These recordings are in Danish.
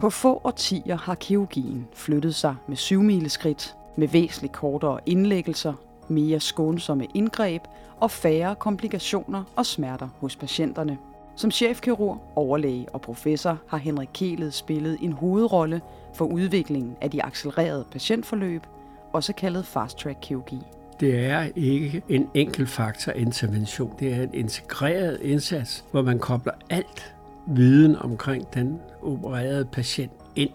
På få årtier har kirurgien flyttet sig med syvmileskridt, med væsentligt kortere indlæggelser, mere skånsomme indgreb og færre komplikationer og smerter hos patienterne. Som chefkirurg, overlæge og professor har Henrik Kelet spillet en hovedrolle for udviklingen af de accelererede patientforløb, også kaldet fast-track kirurgi. Det er ikke en enkel faktor intervention. Det er en integreret indsats, hvor man kobler alt viden omkring den opererede patient ind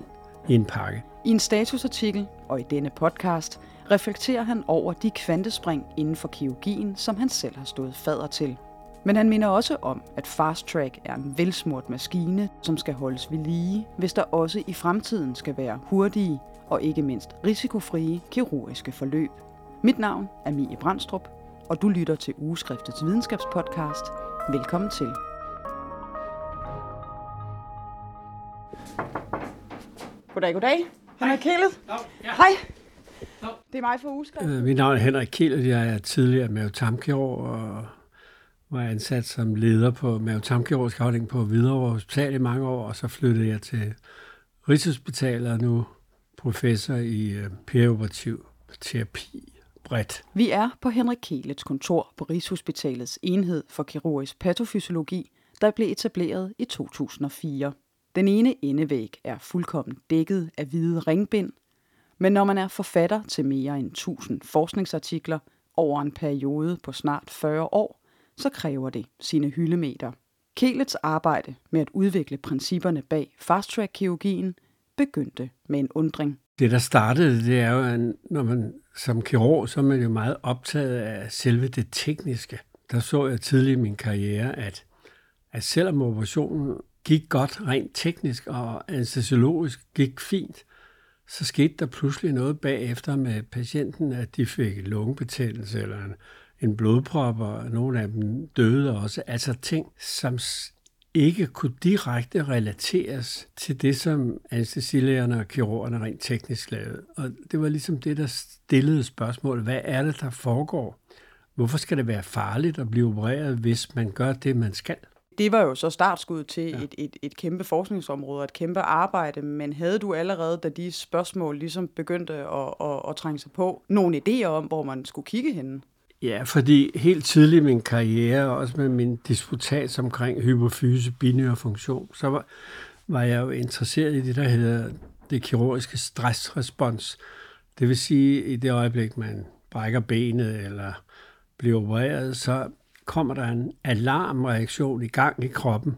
i en pakke. I en statusartikel og i denne podcast reflekterer han over de kvantespring inden for kirurgien, som han selv har stået fader til. Men han minder også om, at Fast Track er en velsmurt maskine, som skal holdes ved lige, hvis der også i fremtiden skal være hurtige og ikke mindst risikofrie kirurgiske forløb. Mit navn er Mie Brandstrup, og du lytter til Ugeskriftets videnskabspodcast. Velkommen til. Goddag, goddag. Henrik Kælet. Hej. Det er mig for Ugeskrift. Øh, Mit navn er Henrik Kielet. Jeg er tidligere mavetarmkirurg og var ansat som leder på mavetarmkirurgisk afdeling på Hvidovre Hospital i mange år, og så flyttede jeg til Rigshospitalet og nu professor i øh, perioperativ terapi bredt. Vi er på Henrik Kælets kontor på Rigshospitalets enhed for kirurgisk patofysiologi, der blev etableret i 2004. Den ene endevæg er fuldkommen dækket af hvide ringbind, men når man er forfatter til mere end 1000 forskningsartikler over en periode på snart 40 år, så kræver det sine hyldemeter. Kelets arbejde med at udvikle principperne bag fast-track-kirurgien begyndte med en undring. Det, der startede, det er jo, at når man som kirurg, så er man jo meget optaget af selve det tekniske. Der så jeg tidligt i min karriere, at, at selvom operationen gik godt rent teknisk og anestesiologisk gik fint, så skete der pludselig noget bagefter med patienten, at de fik lungebetændelse eller en, en blodprop, og nogle af dem døde også. Altså ting, som ikke kunne direkte relateres til det, som anestesilægerne og kirurgerne rent teknisk lavede. Og det var ligesom det, der stillede spørgsmål. Hvad er det, der foregår? Hvorfor skal det være farligt at blive opereret, hvis man gør det, man skal? Det var jo så startskud til ja. et, et, et kæmpe forskningsområde og et kæmpe arbejde, men havde du allerede, da de spørgsmål ligesom begyndte at, at, at trænge sig på, nogle idéer om, hvor man skulle kigge henne? Ja, fordi helt tidligt i min karriere, også med min disputats omkring hypofyse, binær funktion, så var, var jeg jo interesseret i det, der hedder det kirurgiske stressrespons. Det vil sige, i det øjeblik, man brækker benet eller bliver opereret, så kommer der en alarmreaktion i gang i kroppen,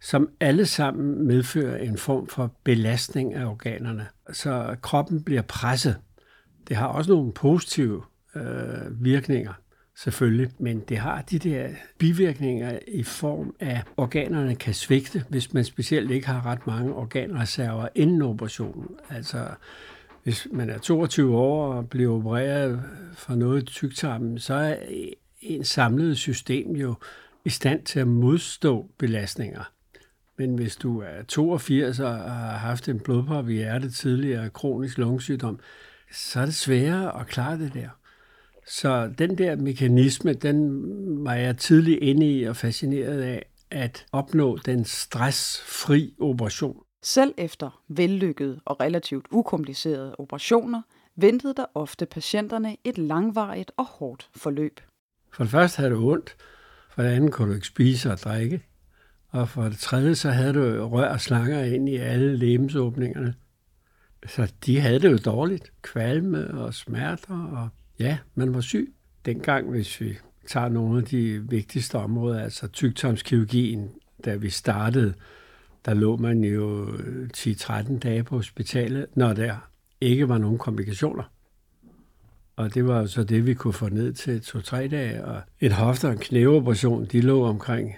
som alle sammen medfører en form for belastning af organerne. Så kroppen bliver presset. Det har også nogle positive øh, virkninger, selvfølgelig, men det har de der bivirkninger i form af, at organerne kan svigte, hvis man specielt ikke har ret mange organreserver inden operationen. Altså, hvis man er 22 år og bliver opereret for noget i tyktarmen, så er en samlet system jo i stand til at modstå belastninger. Men hvis du er 82 og har haft en blodprop i hjertet tidligere, kronisk lungesygdom, så er det sværere at klare det der. Så den der mekanisme, den var jeg tidlig inde i og fascineret af at opnå den stressfri operation. Selv efter vellykkede og relativt ukomplicerede operationer, ventede der ofte patienterne et langvarigt og hårdt forløb. For det første havde du ondt, for det andet kunne du ikke spise og drikke, og for det tredje så havde du rør og slanger ind i alle lemsåbningerne. Så de havde det jo dårligt. Kvalme og smerter og Ja, man var syg. Dengang, hvis vi tager nogle af de vigtigste områder, altså tygtomskirurgien, da vi startede, der lå man jo 10-13 dage på hospitalet, når der ikke var nogen komplikationer. Og det var jo så det, vi kunne få ned til 2-3 dage. Og en hofte- og en knæoperation, de lå omkring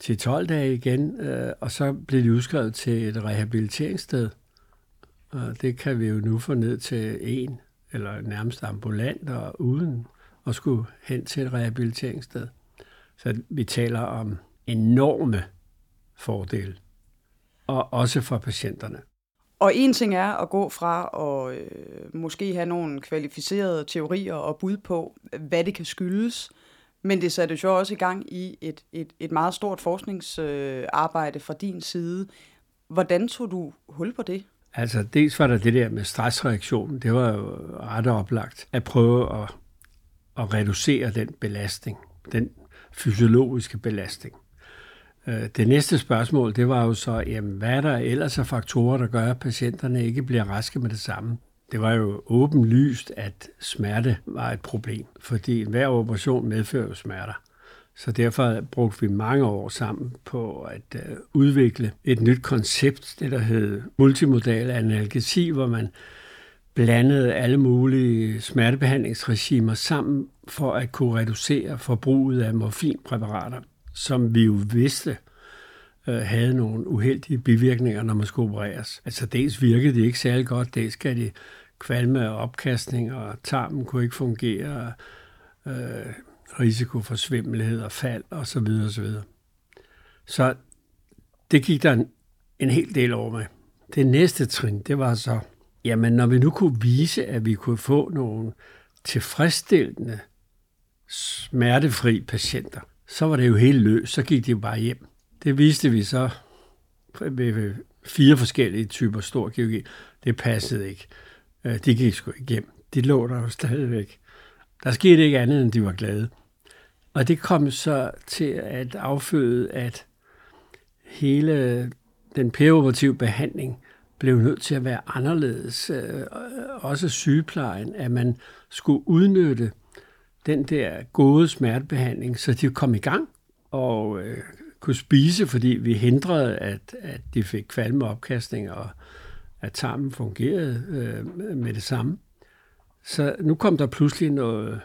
til 12 dage igen, øh, og så blev de udskrevet til et rehabiliteringssted. Og det kan vi jo nu få ned til en eller nærmest ambulant og uden at skulle hen til et rehabiliteringssted. Så vi taler om enorme fordele, og også for patienterne. Og en ting er at gå fra at øh, måske have nogle kvalificerede teorier og bud på, hvad det kan skyldes, men det satte jo også i gang i et, et, et meget stort forskningsarbejde øh, fra din side. Hvordan tog du hul på det? Altså, dels var der det der med stressreaktionen. Det var jo ret oplagt at prøve at, at reducere den belastning, den fysiologiske belastning. Øh, det næste spørgsmål, det var jo så, jamen, hvad er der ellers af faktorer, der gør, at patienterne ikke bliver raske med det samme? Det var jo åbenlyst, at smerte var et problem, fordi hver operation medfører jo smerter. Så derfor brugte vi mange år sammen på at øh, udvikle et nyt koncept, det der hed multimodal analgesi, hvor man blandede alle mulige smertebehandlingsregimer sammen for at kunne reducere forbruget af morfinpræparater, som vi jo vidste øh, havde nogle uheldige bivirkninger, når man skulle opereres. Altså dels virkede det ikke særlig godt, dels gav de kvalme og opkastning, og tarmen kunne ikke fungere, øh, risiko for svimmelhed og fald og så videre og så videre. Så det gik der en, en hel del over med. Det næste trin, det var så, jamen når vi nu kunne vise, at vi kunne få nogle tilfredsstillende, smertefri patienter, så var det jo helt løs, så gik de jo bare hjem. Det viste vi så med fire forskellige typer stor kirurgi. Det passede ikke. Øh, de gik sgu ikke hjem. De lå der jo stadigvæk. Der skete ikke andet, end de var glade. Og det kom så til at afføde, at hele den perioperative behandling blev nødt til at være anderledes. Øh, også sygeplejen, at man skulle udnytte den der gode smertebehandling, så de kom i gang og øh, kunne spise, fordi vi hindrede, at, at de fik kvalme opkastning, og at tarmen fungerede øh, med det samme. Så nu kom der pludselig noget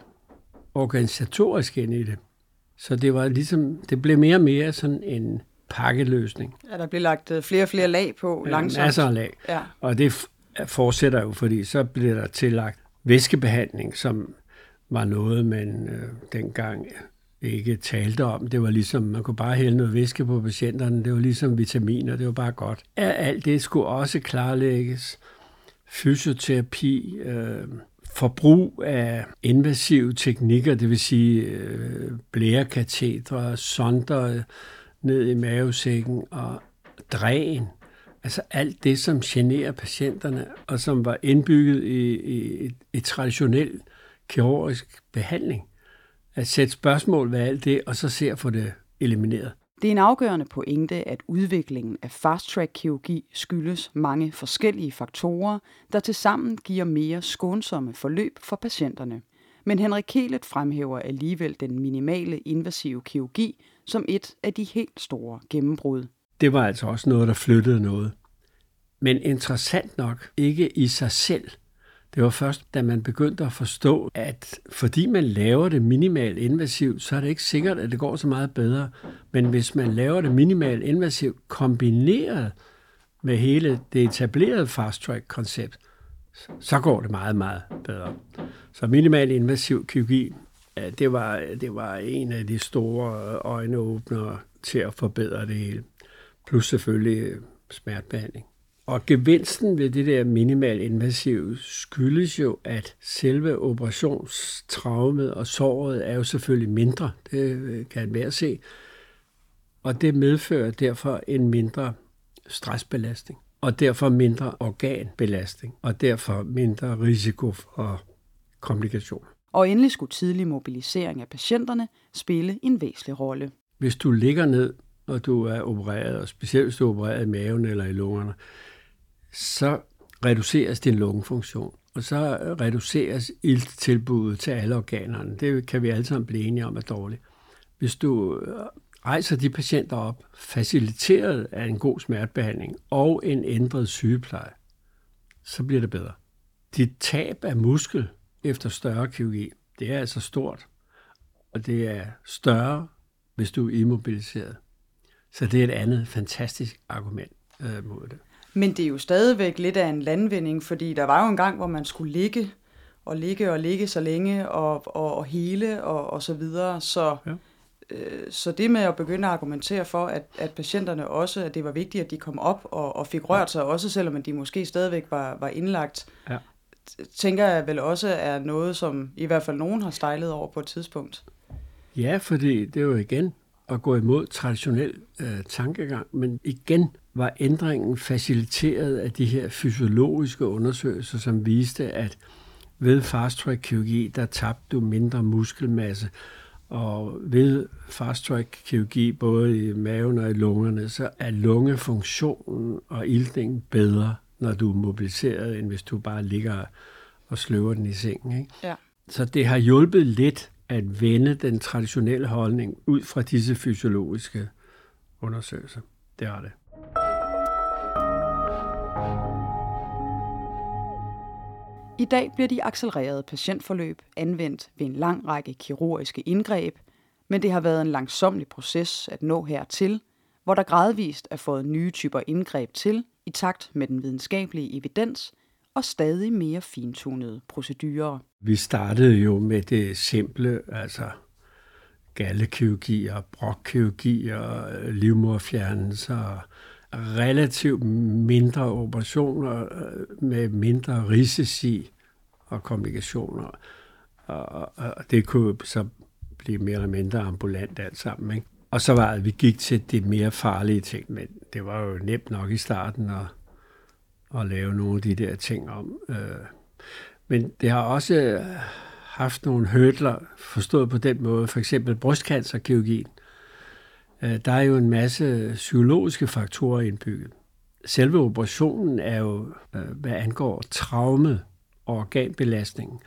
organisatorisk ind i det. Så det var ligesom, det blev mere og mere sådan en pakkeløsning. Ja, der blev lagt øh, flere og flere lag på ja, langsomt. Masser af lag. Ja. Og det fortsætter jo, fordi så bliver der tillagt væskebehandling, som var noget, man øh, dengang ikke talte om. Det var ligesom, man kunne bare hælde noget væske på patienterne. Det var ligesom vitaminer, det var bare godt. Alt det skulle også klarlægges. Fysioterapi, øh, forbrug af invasive teknikker, det vil sige øh, blærekatetre, sonder ned i mavesækken og dræn. Altså alt det, som generer patienterne, og som var indbygget i, i, i traditionel kirurgisk behandling. At sætte spørgsmål ved alt det, og så se at få det elimineret. Det er en afgørende pointe, at udviklingen af fast-track-kirurgi skyldes mange forskellige faktorer, der tilsammen giver mere skånsomme forløb for patienterne. Men Henrik Kelet fremhæver alligevel den minimale invasive kirurgi som et af de helt store gennembrud. Det var altså også noget, der flyttede noget. Men interessant nok ikke i sig selv – det var først, da man begyndte at forstå, at fordi man laver det minimalt invasivt, så er det ikke sikkert, at det går så meget bedre. Men hvis man laver det minimalt invasivt kombineret med hele det etablerede fast-track-koncept, så går det meget, meget bedre. Så minimal invasiv kirurgi, det var, det var en af de store øjneåbnere til at forbedre det hele. Plus selvfølgelig smertebehandling. Og gevinsten ved det der minimal invasiv skyldes jo, at selve operationstraumet og såret er jo selvfølgelig mindre. Det kan man se. Og det medfører derfor en mindre stressbelastning, og derfor mindre organbelastning, og derfor mindre risiko for komplikationer. Og endelig skulle tidlig mobilisering af patienterne spille en væsentlig rolle. Hvis du ligger ned, og du er opereret, og specielt hvis du er opereret i maven eller i lungerne, så reduceres din lungefunktion, og så reduceres ilttilbuddet til alle organerne. Det kan vi alle sammen blive enige om er dårligt. Hvis du øh, rejser de patienter op, faciliteret af en god smertebehandling og en ændret sygepleje, så bliver det bedre. Dit tab af muskel efter større kirurgi, det er altså stort, og det er større, hvis du er immobiliseret. Så det er et andet fantastisk argument øh, mod det. Men det er jo stadigvæk lidt af en landvinding, fordi der var jo en gang, hvor man skulle ligge og ligge og ligge så længe og, og, og hele og, og så videre. Så, ja. øh, så det med at begynde at argumentere for, at, at patienterne også, at det var vigtigt, at de kom op og, og fik rørt sig, også selvom de måske stadigvæk var, var indlagt, ja. tænker jeg vel også er noget, som i hvert fald nogen har stejlet over på et tidspunkt. Ja, fordi det er jo igen at gå imod traditionel øh, tankegang, men igen var ændringen faciliteret af de her fysiologiske undersøgelser, som viste, at ved fast track kirurgi, der tabte du mindre muskelmasse, og ved fast track kirurgi, både i maven og i lungerne, så er lungefunktionen og iltningen bedre, når du er mobiliseret, end hvis du bare ligger og sløver den i sengen. Ikke? Ja. Så det har hjulpet lidt at vende den traditionelle holdning ud fra disse fysiologiske undersøgelser. Det har det. I dag bliver de accelererede patientforløb anvendt ved en lang række kirurgiske indgreb, men det har været en langsomlig proces at nå hertil, hvor der gradvist er fået nye typer indgreb til i takt med den videnskabelige evidens og stadig mere fintunede procedurer. Vi startede jo med det simple, altså gallekirurgi og brokkirurgi og livmorfjernelser relativt mindre operationer øh, med mindre risici og komplikationer. Og, og det kunne så blive mere eller mindre ambulant alt sammen. Ikke? Og så var det, at vi gik til de mere farlige ting, men det var jo nemt nok i starten at, at lave nogle af de der ting om. Øh. Men det har også øh, haft nogle hødler, forstået på den måde, for eksempel brystcancerkirurgien. Øh, der er jo en masse psykologiske faktorer indbygget. Selve operationen er jo, hvad angår traume og organbelastningen,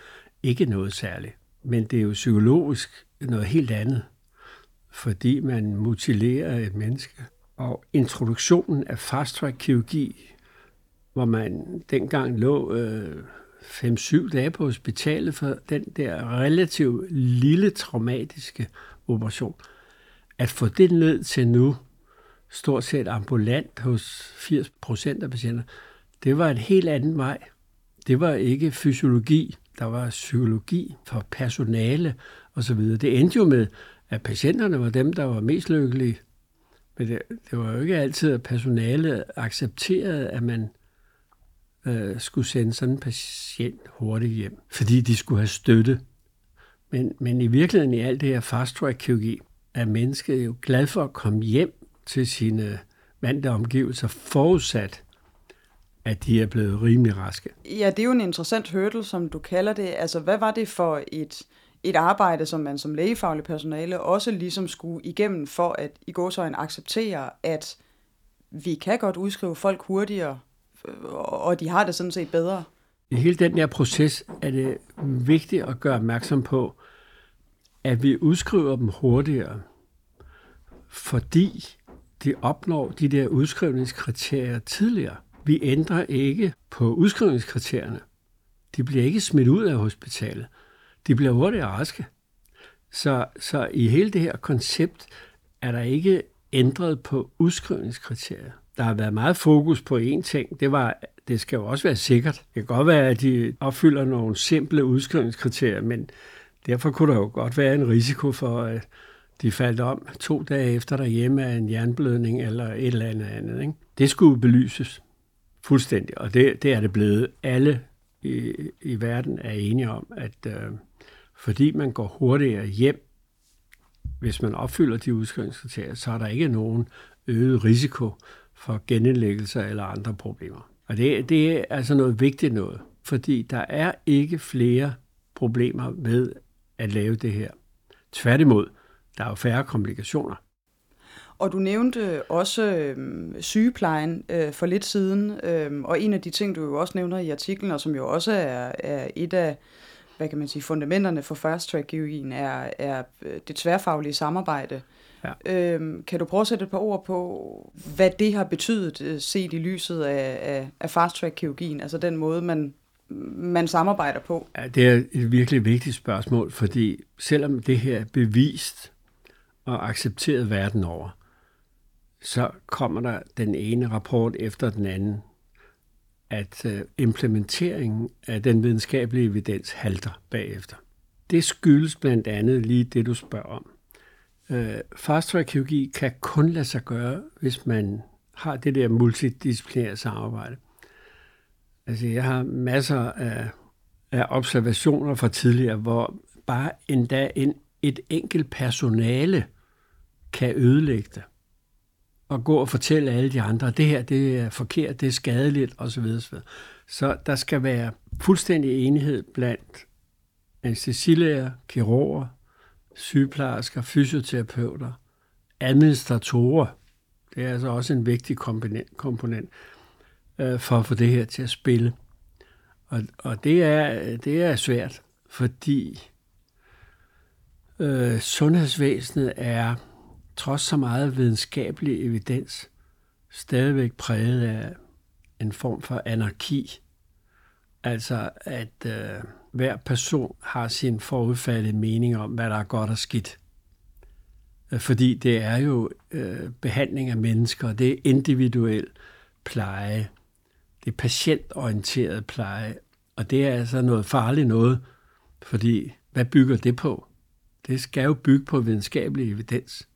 ikke noget særligt. Men det er jo psykologisk noget helt andet, fordi man mutilerer et menneske. Og introduktionen af fast-track kirurgi, hvor man dengang lå øh, 5-7 dage på hospitalet for den der relativt lille traumatiske operation, at få det ned til nu, stort set ambulant hos 80 procent af patienter, det var en helt anden vej. Det var ikke fysiologi, der var psykologi for personale osv. Det endte jo med, at patienterne var dem, der var mest lykkelige. Men det, det var jo ikke altid, at personalet accepterede, at man øh, skulle sende sådan en patient hurtigt hjem, fordi de skulle have støtte. Men, men i virkeligheden i alt det her fast-track-kirurgi, er mennesket jo glad for at komme hjem til sine vante omgivelser, forudsat, at de er blevet rimelig raske. Ja, det er jo en interessant hurdle, som du kalder det. Altså, hvad var det for et, et arbejde, som man som lægefaglig personale også ligesom skulle igennem, for at i gåsøjen acceptere, at vi kan godt udskrive folk hurtigere, og de har det sådan set bedre? I hele den her proces er det vigtigt at gøre opmærksom på, at vi udskriver dem hurtigere, fordi de opnår de der udskrivningskriterier tidligere. Vi ændrer ikke på udskrivningskriterierne. De bliver ikke smidt ud af hospitalet. De bliver hurtigt raske. Så, så i hele det her koncept er der ikke ændret på udskrivningskriterier. Der har været meget fokus på én ting. Det var, det skal jo også være sikkert. Det kan godt være, at de opfylder nogle simple udskrivningskriterier, men Derfor kunne der jo godt være en risiko for, at de faldt om to dage efter derhjemme af en jernblødning eller et eller andet andet. Ikke? Det skulle belyses fuldstændig, og det, det er det blevet. Alle i, i verden er enige om, at øh, fordi man går hurtigere hjem, hvis man opfylder de udskrivningskriterier, så er der ikke nogen øget risiko for genindlæggelser eller andre problemer. Og det, det er altså noget vigtigt noget, fordi der er ikke flere problemer med at lave det her. Tværtimod, der er jo færre komplikationer. Og du nævnte også øh, sygeplejen øh, for lidt siden, øh, og en af de ting, du jo også nævner i artiklen, og som jo også er, er et af hvad kan man sige, fundamenterne for fast track kirurgien, er, er øh, det tværfaglige samarbejde. Ja. Øhm, kan du prøve at sætte et par ord på, hvad det har betydet øh, set i lyset af, af, af fast track kirurgien, altså den måde, man man samarbejder på? Ja, det er et virkelig vigtigt spørgsmål, fordi selvom det her er bevist og accepteret verden over, så kommer der den ene rapport efter den anden, at øh, implementeringen af den videnskabelige evidens halter bagefter. Det skyldes blandt andet lige det, du spørger om. Øh, Fast track kirurgi kan kun lade sig gøre, hvis man har det der multidisciplinære samarbejde. Altså, jeg har masser af, af observationer fra tidligere, hvor bare endda en, et enkelt personale kan ødelægge det at gå og fortælle alle de andre, at det her det er forkert, det er skadeligt osv. osv. Så der skal være fuldstændig enighed blandt anestesilæger, kirurger, sygeplejersker, fysioterapeuter, administratorer. Det er altså også en vigtig komponent, komponent øh, for at få det her til at spille. Og, og det, er, det er svært, fordi øh, sundhedsvæsenet er trods så meget videnskabelig evidens stadigvæk præget af en form for anarki. Altså at øh, hver person har sin forudfattede mening om, hvad der er godt og skidt. Øh, fordi det er jo øh, behandling af mennesker, det er individuel pleje, det er patientorienteret pleje, og det er altså noget farligt noget, fordi hvad bygger det på? Det skal jo bygge på videnskabelig evidens.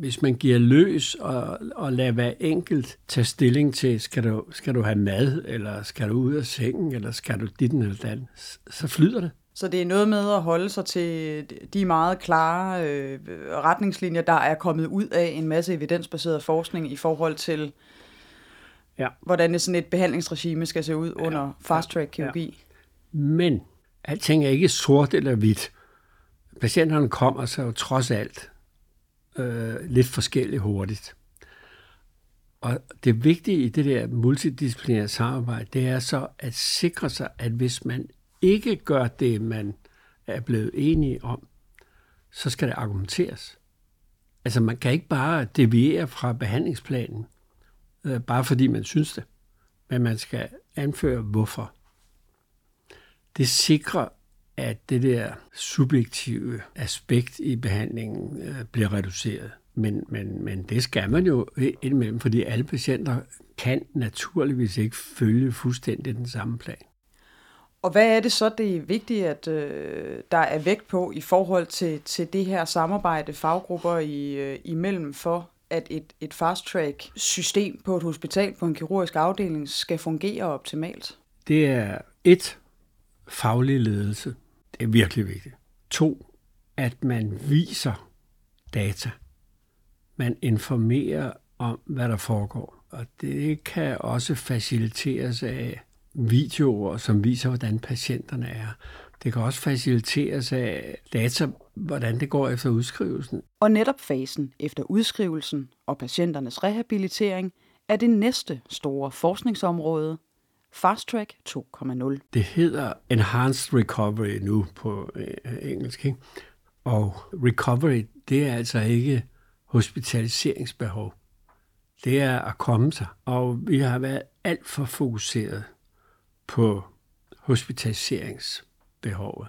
Hvis man giver løs og, og lader hver enkelt tage stilling til, skal du, skal du have mad, eller skal du ud af sengen, eller skal du dit eller dan, så flyder det. Så det er noget med at holde sig til de meget klare øh, retningslinjer, der er kommet ud af en masse evidensbaseret forskning i forhold til, ja. hvordan sådan et behandlingsregime skal se ud under ja. fast-track-kirurgi. Ja. Men alting er ikke sort eller hvidt. Patienterne kommer så jo trods alt øh, lidt forskelligt hurtigt. Og det vigtige i det der multidisciplinære samarbejde, det er så at sikre sig, at hvis man ikke gør det, man er blevet enige om, så skal det argumenteres. Altså man kan ikke bare deviere fra behandlingsplanen, øh, bare fordi man synes det, men man skal anføre hvorfor. Det sikrer, at det der subjektive aspekt i behandlingen øh, bliver reduceret. Men, men, men det skal man jo indimellem, fordi alle patienter kan naturligvis ikke følge fuldstændig den samme plan. Og hvad er det så, det er vigtigt, at øh, der er vægt på i forhold til, til det her samarbejde faggrupper i, øh, imellem for, at et, et fast-track system på et hospital, på en kirurgisk afdeling, skal fungere optimalt? Det er et, faglig ledelse. Det er virkelig vigtigt. To, at man viser data. Man informerer om, hvad der foregår. Og det kan også faciliteres af videoer, som viser, hvordan patienterne er. Det kan også faciliteres af data, hvordan det går efter udskrivelsen. Og netop fasen efter udskrivelsen og patienternes rehabilitering er det næste store forskningsområde, Fast Track 2.0. Det hedder Enhanced Recovery nu på øh, engelsk. Ikke? Og recovery, det er altså ikke hospitaliseringsbehov. Det er at komme sig. Og vi har været alt for fokuseret på hospitaliseringsbehovet.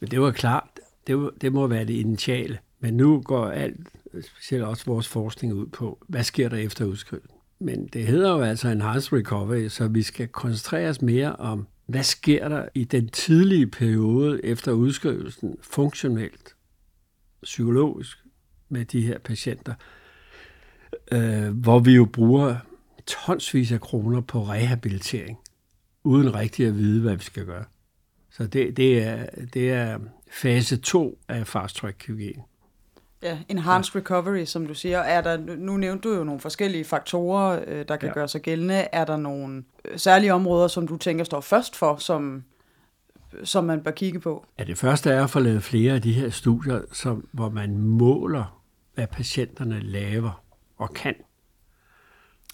Men det var klart, det, var, det må være det initiale. Men nu går alt, specielt også vores forskning ud på, hvad sker der efter udskrivelsen? Men det hedder jo altså en health recovery, så vi skal koncentrere os mere om, hvad sker der i den tidlige periode efter udskrivelsen funktionelt, psykologisk med de her patienter, øh, hvor vi jo bruger tonsvis af kroner på rehabilitering uden rigtig at vide, hvad vi skal gøre. Så det, det, er, det er fase 2 af fast track kirurgi. Ja, enhanced ja. recovery, som du siger. Er der, nu nævnte du jo nogle forskellige faktorer, øh, der kan ja. gøre sig gældende. Er der nogle øh, særlige områder, som du tænker står først for, som, som man bør kigge på? Ja, det første er at få lavet flere af de her studier, som, hvor man måler, hvad patienterne laver og kan.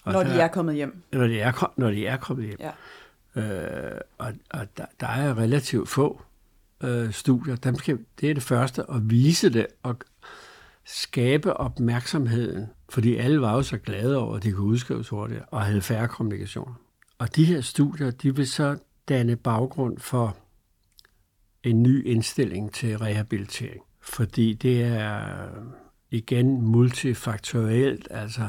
Og når de er kommet hjem. Når de er, når de er kommet hjem. Ja. Øh, og og der, der er relativt få øh, studier. Dem skal, det er det første, at vise det og skabe opmærksomheden, fordi alle var jo så glade over, at de kunne udskrives hurtigt og havde færre kommunikationer. Og de her studier, de vil så danne baggrund for en ny indstilling til rehabilitering. Fordi det er igen multifaktorielt, altså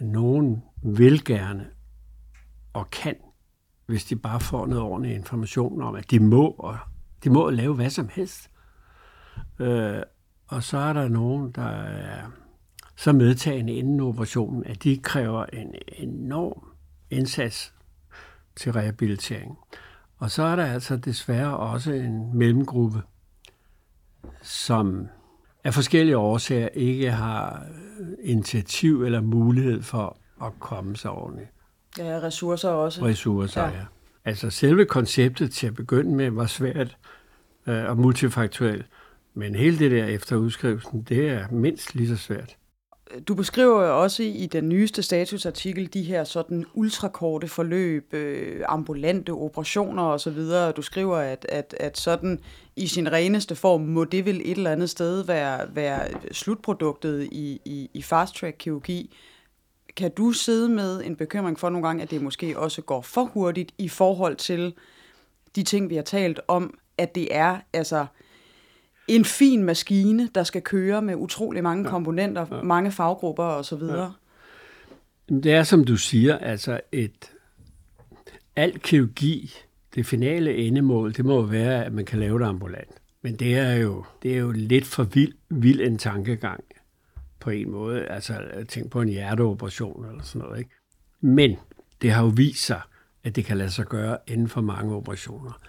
nogen vil gerne og kan hvis de bare får noget ordentlig information om, at de må, og de må lave hvad som helst. Øh, og så er der nogen, der er så medtagende inden operationen, at de kræver en enorm indsats til rehabilitering. Og så er der altså desværre også en mellemgruppe, som af forskellige årsager ikke har initiativ eller mulighed for at komme sig ordentligt. Ja, ressourcer også. Ressourcer, ja. ja. Altså selve konceptet til at begynde med var svært øh, og multifaktuelt, men hele det der efter udskrivelsen, det er mindst lige så svært. Du beskriver jo også i den nyeste statusartikel de her sådan ultrakorte forløb, øh, ambulante operationer osv. Du skriver, at, at, at sådan i sin reneste form må det vel et eller andet sted være, være slutproduktet i, i, i fast-track-kirurgi. Kan du sidde med en bekymring for nogle gange, at det måske også går for hurtigt i forhold til de ting, vi har talt om, at det er altså en fin maskine, der skal køre med utrolig mange ja. komponenter, ja. mange faggrupper osv.? Ja. Det er, som du siger, altså et al kirurgi, det finale endemål, det må være, at man kan lave det ambulant. Men det er jo, det er jo lidt for vild, vild en tankegang på en måde. Altså, tænk på en hjerteoperation eller sådan noget. Ikke? Men det har jo vist sig, at det kan lade sig gøre inden for mange operationer.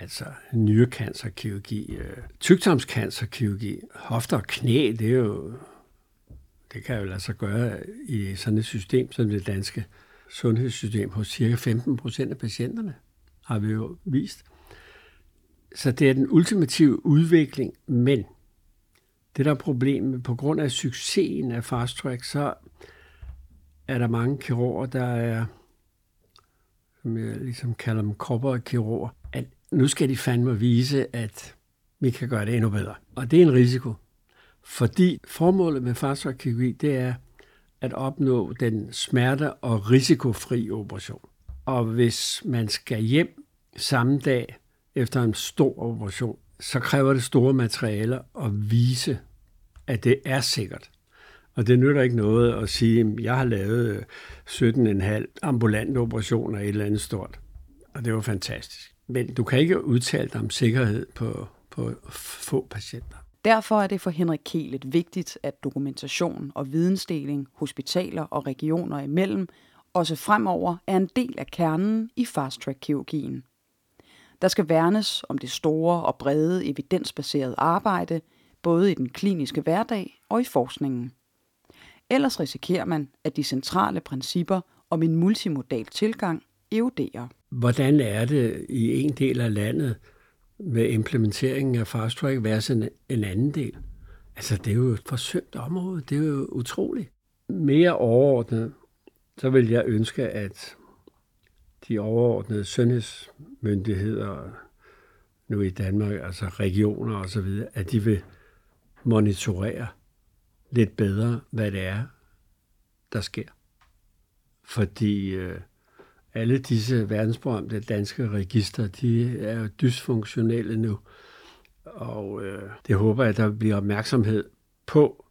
Altså nyrekancerkirurgi, øh, tygtarmskancerkirurgi, hofter og knæ, det er jo, det kan jo lade sig gøre i sådan et system som det danske sundhedssystem hos cirka 15 procent af patienterne, har vi jo vist. Så det er den ultimative udvikling, men det der er problemet, på grund af succesen af Fast Track, så er der mange kirurger, der er, som jeg ligesom kalder dem, kirurger, nu skal de fandme vise, at vi kan gøre det endnu bedre. Og det er en risiko. Fordi formålet med fast det er at opnå den smerte- og risikofri operation. Og hvis man skal hjem samme dag efter en stor operation, så kræver det store materialer at vise, at det er sikkert. Og det nytter ikke noget at sige, at jeg har lavet øh, 17,5 ambulante operationer i et eller andet stort. Og det var fantastisk. Men du kan ikke udtale dig om sikkerhed på, på få patienter. Derfor er det for Henrik Kielet vigtigt, at dokumentation og vidensdeling hospitaler og regioner imellem også fremover er en del af kernen i fast-track-kirurgien. Der skal værnes om det store og brede evidensbaserede arbejde, både i den kliniske hverdag og i forskningen. Ellers risikerer man, at de centrale principper om en multimodal tilgang eroderer. Hvordan er det i en del af landet med implementeringen af fast track versus en, en anden del? Altså, det er jo et forsømt område. Det er jo utroligt. Mere overordnet, så vil jeg ønske, at de overordnede sundhedsmyndigheder nu i Danmark, altså regioner og så videre, at de vil monitorere lidt bedre, hvad det er, der sker. Fordi øh, alle disse verdensberømte danske register, de er jo dysfunktionelle nu. Og øh, det håber jeg, at der bliver opmærksomhed på.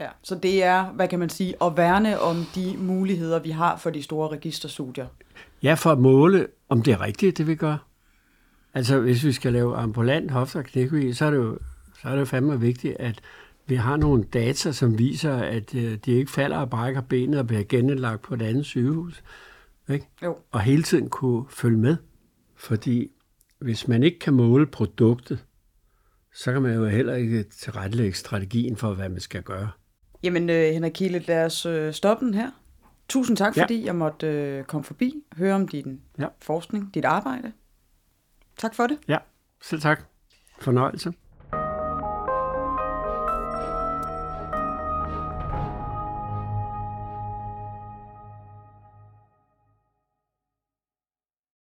Ja, så det er, hvad kan man sige, at værne om de muligheder, vi har for de store registerstudier. Ja, for at måle, om det er rigtigt, det vi gør. Altså, hvis vi skal lave ambulant hofte- og knækkevi, så er det jo så er det jo fandme vigtigt, at vi har nogle data, som viser, at øh, de ikke falder og brækker benet og bliver genindlagt på et andet sygehus. Ikke? Jo. Og hele tiden kunne følge med. Fordi hvis man ikke kan måle produktet, så kan man jo heller ikke tilrettelægge strategien for, hvad man skal gøre. Jamen, øh, Henrik Kiele, lad os øh, stoppe den her. Tusind tak, ja. fordi jeg måtte øh, komme forbi, høre om din ja. forskning, dit arbejde. Tak for det. Ja, selv tak. Fornøjelse.